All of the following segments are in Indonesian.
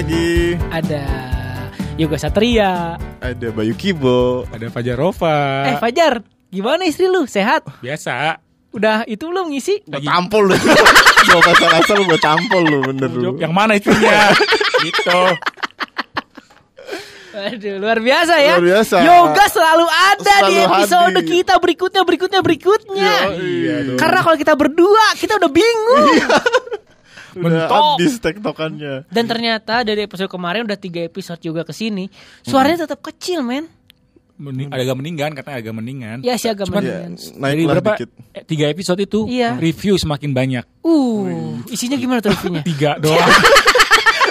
lagi. Ada Yoga Satria. Ada Bayu Kibo. Ada Fajar Rova. Eh Fajar, gimana istri lu? Sehat? Biasa. Udah itu belum ngisi? Gue tampol lu. Gua asal-asal lu gue tampol lu bener lu. Yang mana istrinya? gitu. Aduh, luar biasa ya. Luar biasa. Yoga selalu ada Selalu di episode hadir. kita berikutnya, berikutnya, berikutnya. Iya dong. Karena kalau kita berdua, kita udah bingung. Udah Mentok. habis tektokannya. Dan ternyata dari episode kemarin udah tiga episode juga ke sini, suaranya tetap kecil, men. Mening, agak mendingan katanya agak mendingan. Ya sih agak Cuman- mendingan. Iya, Dari naiklah berapa? dikit. eh, tiga episode itu Iya. review semakin banyak. Uh, isinya gimana tuh reviewnya? Tiga doang.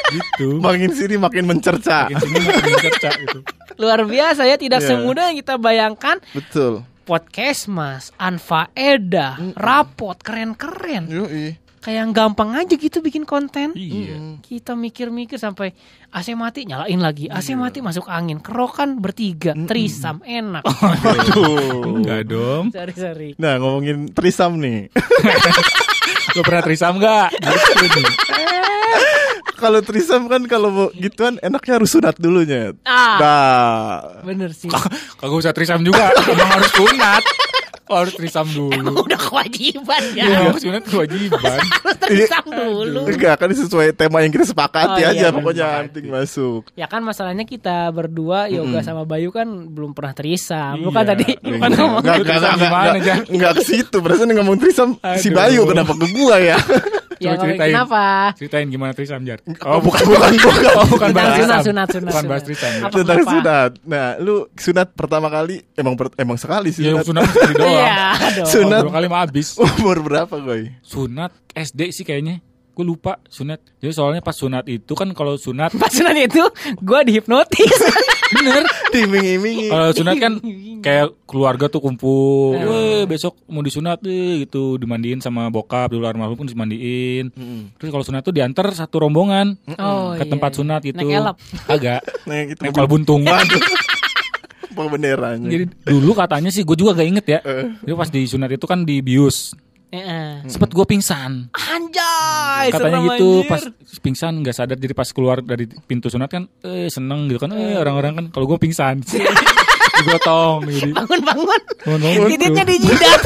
gitu. Makin sini makin mencerca. Makin sini makin cerca gitu. Luar biasa ya, tidak Iya. semudah yang kita bayangkan. Betul. Podcast Mas, Anfaedah, Rapot, keren-keren. Yoi. Kayak yang gampang aja gitu bikin konten. Iya. Kita mikir-mikir sampai AC mati nyalain lagi, AC Iya. mati masuk angin, kerokan bertiga, trisam enak. Aduh. Enggak dong. Sorry sorry. Nah ngomongin trisam nih. Lo pernah trisam enggak? Gitu kalau trisam kan kalau mau gituan enaknya harus sunat dulunya. Ah. Nah. Bener sih. Kagak usah trisam juga. Emang harus sunat. Oh, harus trisam Emang dulu. udah kewajiban Iya, ya. sunat kewajiban. Harus trisam dulu. Enggak kan sesuai tema yang kita sepakati Oh, aja iya, pokoknya sepakati. anting masuk. Ya kan masalahnya kita berdua Yoga sama Bayu kan belum pernah trisam. Lu kan Iya. tadi lu kan Enggak, ngomong enggak, Trisam enggak, gimana, enggak, enggak ke situ. Berarti ngomong trisam si. Bayu kenapa ke gua ya? ya Coba ngomongin ceritain. kenapa? Ceritain gimana trisam, Jar. Oh, bukan bukan bukan. Oh, bukan Sunat, bahas sunat, sunat, sunat, Bukan sunat. bahas trisam. Tentang sunat. Nah, lu sunat pertama kali emang per- emang sekali sih Ya, sunat. sunat sekali doang. Iya. Sunat. Dua kali mah habis. Umur berapa, Goy? Sunat SD sih kayaknya. Gue lupa sunat. Jadi soalnya pas sunat itu kan kalau sunat Pas sunat itu gue dihipnotis. bener. Diming-imingi. Kalau sunat kan kayak keluarga tuh kumpul. Iya. Weh, besok mau disunat deh gitu, dimandiin sama bokap, dulu almarhum pun dimandiin. Terus kalau sunat tuh diantar satu rombongan Oh, ke iya. tempat sunat itu. Naik elap. Agak. Nah, yang itu Nempel buntung. Apa benderanya? Jadi dulu katanya sih gue juga gak inget ya. Eh. Jadi pas di sunat itu kan di bius. Heeh. Sempet gue pingsan. Anjay, Katanya gitu anjir. pas pingsan nggak sadar jadi pas keluar dari pintu sunat kan eh seneng gitu kan eh orang-orang kan kalau gue pingsan digotong jadi bangun bangun. Bangun-bangun Titiknya tuh. di jidat.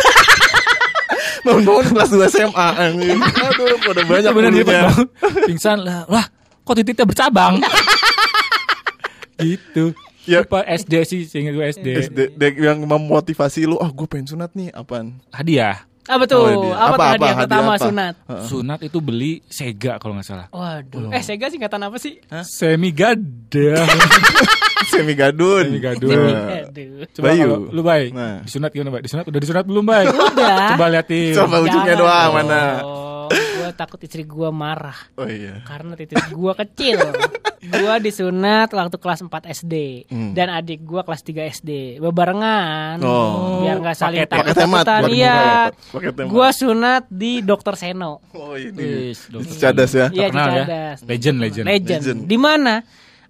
Bangun-bangun kelas 2 SMA. Aduh, pada banyak bener dia bangun, pingsan lah lah kok titiknya bercabang gitu Ya. Lupa SD sih seingat gue SD, SD yang memotivasi lu, oh gue pengen sunat nih, apaan? hadiah Apa tuh? Oh, dia. apa, Apa, tuh apa, hadiah hadiah pertama apa? sunat? sunat itu beli Sega kalau nggak salah Waduh. Eh, Sega singkatan apa sih? semi gada Semi gadun. Semi gadun. Coba Bayu. kalau lu bay Nah. disunat gimana bay disunat udah disunat belum bay Udah. coba liatin Coba ujungnya doang dong. mana. Takut istri gue marah Oh iya. karena titik gue kecil. gue disunat waktu kelas 4 SD Hmm. dan adik gue kelas 3 SD. Bebarengan. Oh. Biar nggak saling takut-takutan. paket Iya. hemat. Gue sunat di Dokter Seno. Oh ini. Wis, dokter. Cadas ya. Iya, ya. Cicadas. Legend, legend. Legend. Legend. Di mana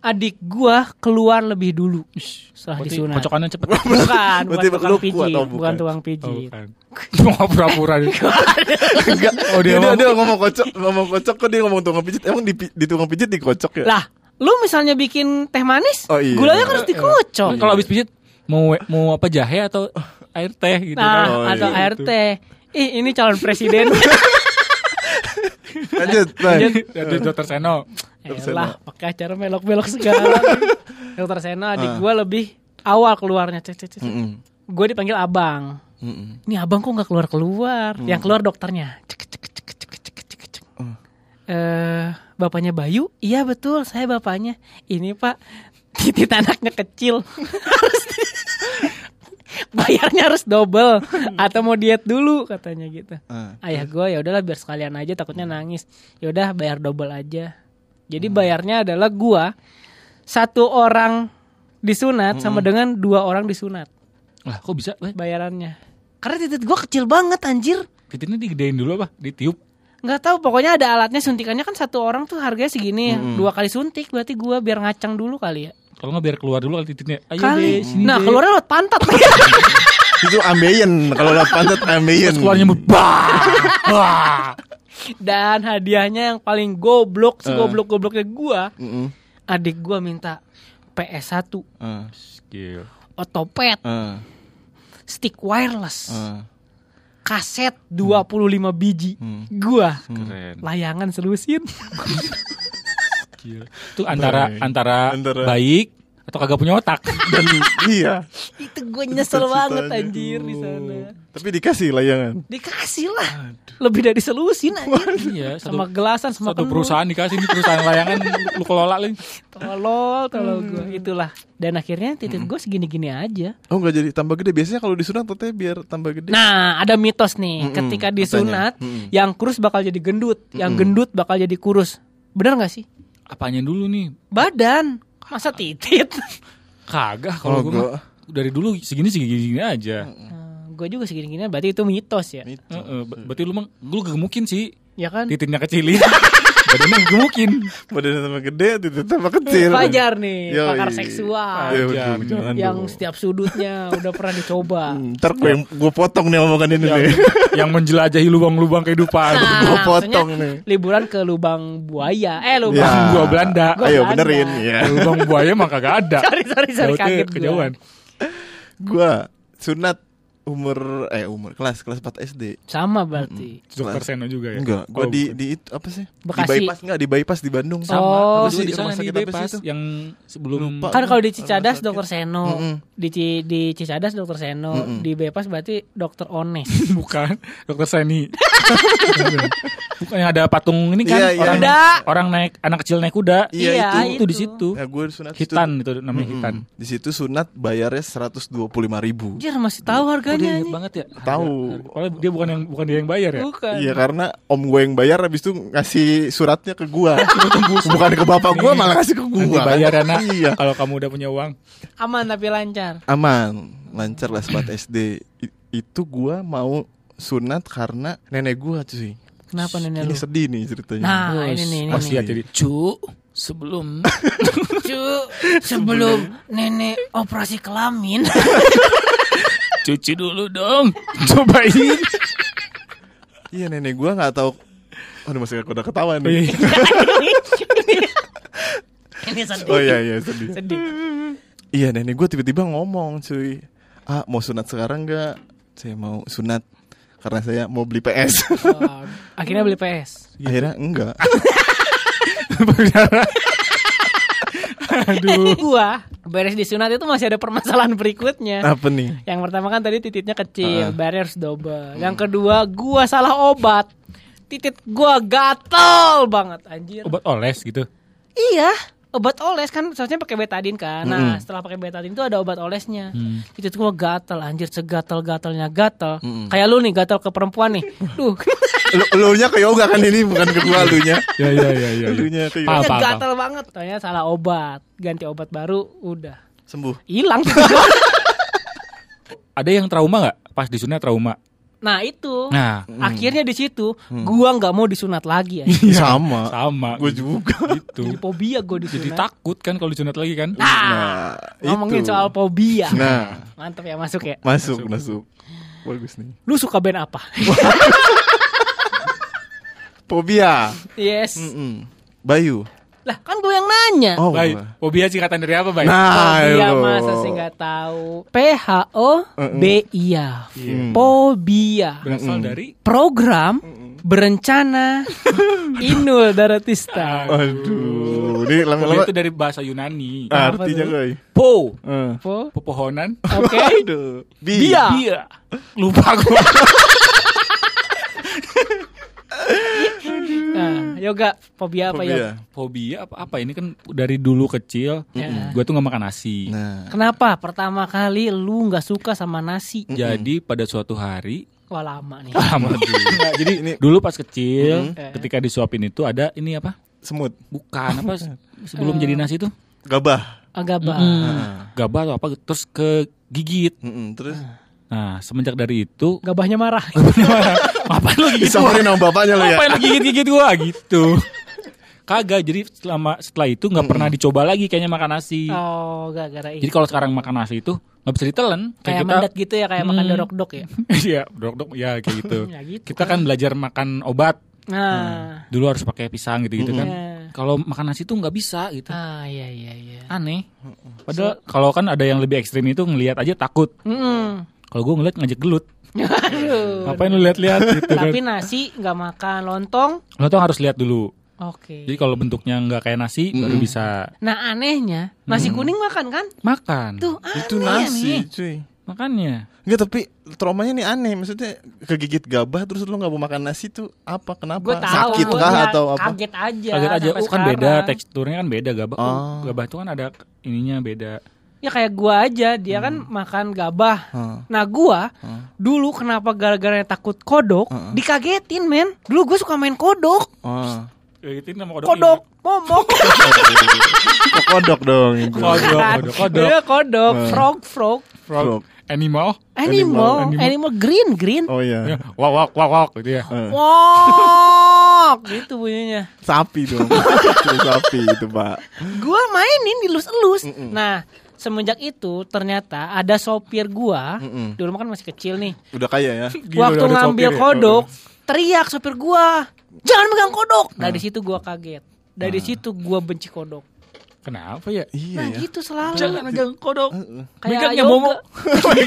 adik gua keluar lebih dulu setelah Berarti disunat. Pocokannya cepet Bukan, bukan tukang pijit, oh, bukan bukan. tukang Oh, pijit. bukan. Cuma pura-pura dia. Enggak. Oh, dia dia, dia, ngomong- dia ngomong kocok, ngomong kocok kok dia ngomong tukang pijit. Emang di, di tukang pijit dikocok ya? Lah, lu misalnya bikin teh manis, Oh, iya. gulanya kan harus dikocok. Kan Kalau habis pijit mau mau apa jahe atau air teh gitu Nah, kan. Oh, atau iya. air teh. Ih, ini calon presiden. Lanjut, Bang. Dari dokter Seno. Elah, pakai acara melok-melok segala. Dokter Seno adik Ah. gua lebih awal keluarnya. Cek, cek, cek. Mm-mm. Gue dipanggil abang. Mm-mm. Ini abang kok nggak keluar keluar? Yang keluar dokternya. Cek, cek, cek, cek, cek, cek, cek, cek. Hmm. Eh, bapaknya Bayu? Iya betul, saya bapaknya. Ini pak, titik anaknya kecil. Bayarnya harus double atau mau diet dulu katanya gitu. Ah. Ayah gue ya udahlah biar sekalian aja takutnya nangis. Ya udah bayar double aja. Jadi Hmm. bayarnya adalah gua satu orang disunat Hmm. sama dengan dua orang disunat Lah, kok bisa? Weh, bayarannya. Karena titik gua kecil banget anjir. Titiknya digedein dulu apa? Ditiup. Nggak tahu pokoknya ada alatnya suntikannya kan satu orang tuh harganya segini ya. Mm-mm. Dua kali suntik berarti gua biar ngacang dulu kali ya. Kalau nggak biar keluar dulu kali titiknya. Ayo kali. deh, sini Nah, deh. keluarnya lewat pantat. Itu ambeien kalau udah pantat ambeien. Terus keluarnya bah. Dan hadiahnya yang paling goblok, Eh. segoblok-gobloknya gua, Mm-mm. adik gua minta PS1, Ah, Skill. otopet, ah, stick wireless, ah. kaset 25 biji. Hmm. Gua Keren. layangan selusin. Skill. Itu antara antara, Antara- baik atau kagak punya otak. Dan iya. Itu gue nyesel banget anjir di sana. Tapi dikasih layangan. Dikasih lah. Lebih dari selusin anjir. iya, satu, Sama gelasan sama satu penuh. perusahaan dikasih ini perusahaan layangan lu kelola lagi. Tolol, tolol Hmm. gue. Itulah. Dan akhirnya titik gue segini-gini aja. Oh nggak jadi tambah gede. Biasanya kalau disunat teteh biar tambah gede. Nah, ada mitos nih. Ketika disunat, yang kurus bakal jadi gendut, yang gendut bakal jadi kurus. Bener gak sih? Apanya dulu nih? Badan. Masa titit? Kagak kalau Oh, gue dari dulu segini segini aja. gue juga segini-gini berarti itu mitos ya. Itu. Heeh, ber- berarti lu mah lu gemukin sih. Ya kan? Titiknya kecilin. Badannya gemukin. Badannya tambah gede, titik tambah kecil. Fajar nih, Yoi. pakar seksual. Fajar. aduh, jangan yang dong. setiap sudutnya udah pernah dicoba. Hmm, Ntar gue, gue potong nih omongan ini yang, nih. yang menjelajahi lubang-lubang kehidupan. Nah, Gua maksudnya potong nih. Liburan ke lubang buaya. Eh, lubang. Ya. Gua Belanda. Gua Ayo Belanda. benerin ya. Lubang buaya mah kagak ada. Sorry, sorry, kaget gua. kejauhan. Gue sunat umur eh umur kelas kelas 4 SD. Sama berarti. Dokter Seno juga ya? Enggak, Oh, gue di bukan. di itu apa sih? Bekasi. Di bypass enggak di bypass di Bandung. sama. Oh. Gua juga di Rumah sana di sakit apa sih bypass itu? yang sebelum Lupa. Kan kalau di Cicadas dokter Seno, Mm-mm. di Ci- di Cicadas dokter Seno, Mm-mm. di Bepas berarti dokter Ones. bukan dokter Seni. bukan yang ada patung ini kan Iya, iya. orang Kuda. orang naik anak kecil naik kuda. Iya, Iya, itu di itu. situ. Ya gue sunat Hitan itu namanya hitan. Di situ sunat bayarnya 125 ribu. Anjir masih tahu Oh, dia inget banget ya. Tahu. Kalau dia bukan yang bukan dia yang bayar ya. Bukan. Iya karena om gue yang bayar habis itu ngasih suratnya ke gua. Bukan ke bapak gua malah ngasih ke Nanti gua. bayar ya nak. Iya. Kalau kamu udah punya uang. Aman tapi lancar. Aman, lancar lah 4 SD. I- itu gua mau sunat karena nenek gua cuy. Kenapa nenek Ini lu? sedih nih ceritanya. Nah, Terus ini nih, ini Masih nih. jadi cu sebelum Cu, sebelum nenek operasi kelamin. cuci dulu dong. Cobain. Iya nenek gua nggak tahu. Aduh masih udah ketawa nih. ini sedih. Oh iya iya sedih. Sedih. Iya nenek gue tiba-tiba ngomong cuy Ah mau sunat sekarang nggak? Saya mau sunat Karena saya mau beli PS Oh, akhirnya beli PS. Akhirnya enggak Aduh. Gua beres disunat itu masih ada permasalahan berikutnya. Apa nih? Yang pertama kan tadi tititnya kecil, bayarnya harus double. Yang kedua, gua salah obat. Titit gua gatel banget anjir. Obat oles gitu. Iya, obat oles kan seharusnya pakai betadin kan. Nah, Mm-mm. setelah pakai betadin itu ada obat olesnya. Hmm. Titit gua gatel anjir, segatel-gatelnya gatel. Mm-mm. Kayak lu nih gatel ke perempuan nih. Duh. Lu, nya ke yoga kan ini bukan ke gua lunya Ya ya ya ya. ya. Lunya ke Paham, yoga gatel banget. Ternyata salah obat. Ganti obat baru, udah. Sembuh Hilang. Ada yang trauma nggak? Pas disunat trauma. Nah, itu. Nah, Akhirnya di situ gua nggak mau disunat lagi ya. Sama sama. Gue juga Gitu. Jadi fobia gue Jadi disunat. takut kan kalau disunat lagi kan? Nah, ngomongin itu. soal fobia. Nah Mantap ya masuk ya. masuk masuk Bagus nih Lu suka band apa? Fobia yes. Mm-mm. Bayu Lah kan gue yang nanya. Oh Baik. Fobia singkatan dari apa, Baik? Nah Fobia ayo. masa sih nggak tahu. P H O B I A. Hmm. Fobia. Berasal dari Program berencana Inul Daratista. Aduh Ini lama-lama itu dari bahasa Yunani. Artinya tuh? gue Po, Eh. Po. pepohonan. Oke. Aduh Bi Bia. Bia. Lupa gua. Nah, yoga fobia apa ya? Fobia Fobia apa apa ini kan dari dulu kecil Ya. gue tuh nggak makan nasi. Nah Kenapa pertama kali lu nggak suka sama nasi? Jadi pada suatu hari Wah lama nih. lama. Nggak, jadi Ini- dulu pas kecil Mm. ketika disuapin itu ada ini apa? Semut Bukan apa sebelum jadi nasi itu Gabah Agak bah. Nah. gabah atau apa terus ke gigit. Mm-mm, Terus Nah, semenjak dari itu Gabahnya marah. ngapain lu gigit gua? Sama bapaknya lo ya Ngapain lu gigit-gigit gua gitu. Kagak, jadi selama setelah itu nggak pernah dicoba lagi kayaknya makan nasi. Oh, gara-gara Jadi itu. kalau sekarang makan nasi itu nggak bisa ditelen. Kayak kita mandat gitu ya, kayak makan Hmm. dorok-dok ya. Iya, dok dok ya kayak gitu. Ya gitu. Kita kan belajar makan obat Nah. Dulu harus pakai pisang gitu-gitu kan. Nah. Kalau makan nasi tuh nggak bisa gitu. Ah iya iya iya. Aneh. Padahal kalau kan ada yang lebih ekstrim itu ngelihat aja takut. Mm-mm. Kalau gue ngeliat ngajak gelut. Aduh. Ngapain lu lihat-lihat gitu kan. Tapi nasi nggak makan lontong. Lo tuh harus lihat dulu. Oke. Jadi kalau bentuknya nggak kayak nasi baru bisa Nah anehnya nasi kuning makan kan? makan. Tuh Itu aneh nasi, nih. cuy. Makanya. Enggak tapi traumanya nih aneh Maksudnya kegigit gabah Terus lu gak mau makan nasi tuh Apa? Kenapa? Gue tahu. Sakit gua kah atau apa? Kaget aja. Kaget aja. Oh kan beda sekarang. teksturnya kan beda gabah. Oh. Oh, gabah itu kan ada ininya beda. Ya kayak gua aja, dia kan makan gabah. Hah. Nah gua dulu kenapa gara-gara takut kodok, dikagetin men. Dulu gue suka main kodok. Oh. Itu nama kodok. Kodok, momok. Kok kodok dong itu. Kodok, kodok, kodok. Iya kodok, Hmm. frog, frog. Frog. Animal. Animal, Animal. animal, green, green. Oh Ya, iya Wak wak wak wak gitu ya. Eh, Wok, gitu bunyinya. Sapi dong Itu Sapi itu pak Gua mainin dilus-elus. Nah, semenjak itu ternyata ada sopir gua, Mm-mm. dulu kan masih kecil nih. Udah kaya ya Gila, Waktu ngambil sopir ya. kodok, teriak sopir gua, "Jangan megang kodok." Dari situ gua kaget. Dari situ gua benci kodok. Kenapa ya? Iya Nah, ya gitu selalu. Jangan megang kodok. Kayak Megangnya yoga. momo.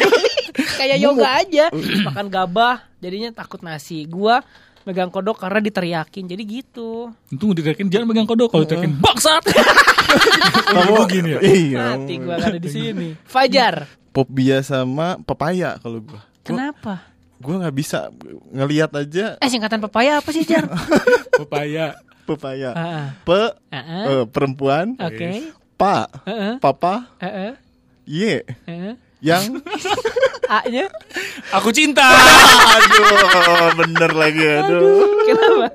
Kayak yoga aja. Makan gabah, jadinya takut nasi. Gua megang kodok karena diteriakin. Jadi gitu. Untung diterakin jangan megang kodok. Kalau diterakin bangsat. Kamu gini ya? Iya Mati gua ada di sini. Fajar. Pop bia sama pepaya kalau gua Kenapa? gua nggak bisa ngelihat aja Eh singkatan pepaya apa sih, Jar? Pepaya. pepaya Heeh. pe Heeh. eh, perempuan Oke. pa Heeh. papa Heeh. ye yang A-nya? Aku cinta. aduh bener lagi aduh Kenapa?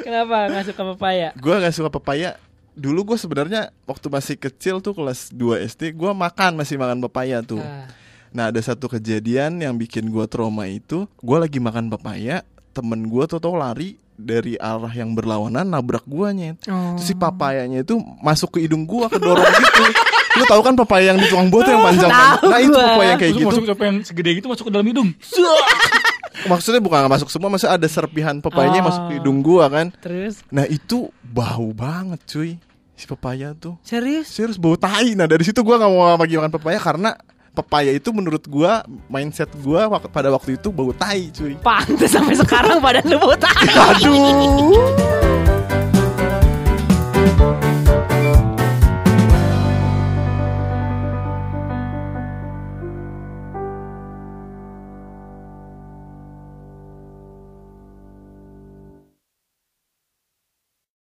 Kenapa nggak suka pepaya? gue gak suka pepaya dulu gue sebenarnya waktu masih kecil tuh kelas 2 SD gue makan masih makan pepaya tuh Ah. nah ada satu kejadian yang bikin gue trauma itu gue lagi makan pepaya temen gue tuh tau lari dari arah yang berlawanan nabrak guanya Oh. Terus si papayanya itu masuk ke hidung gua kedorong gitu lu tahu kan pepaya yang di tukang buah tuh yang panjang Tahu nah itu gua. pepaya yang kayak Terus gitu masuk sampai yang segede gitu masuk ke dalam hidung. maksudnya bukan masuk semua maksudnya ada serpihan pepayanya Oh. masuk ke hidung gua kan Terus nah itu bau banget cuy si pepaya tuh serius? serius bau tai nah dari situ gua nggak mau lagi makan pepaya karena pepaya itu menurut gua mindset gua wak- pada waktu itu bau tai cuy Pantes sampai sekarang badan lu botak. aduh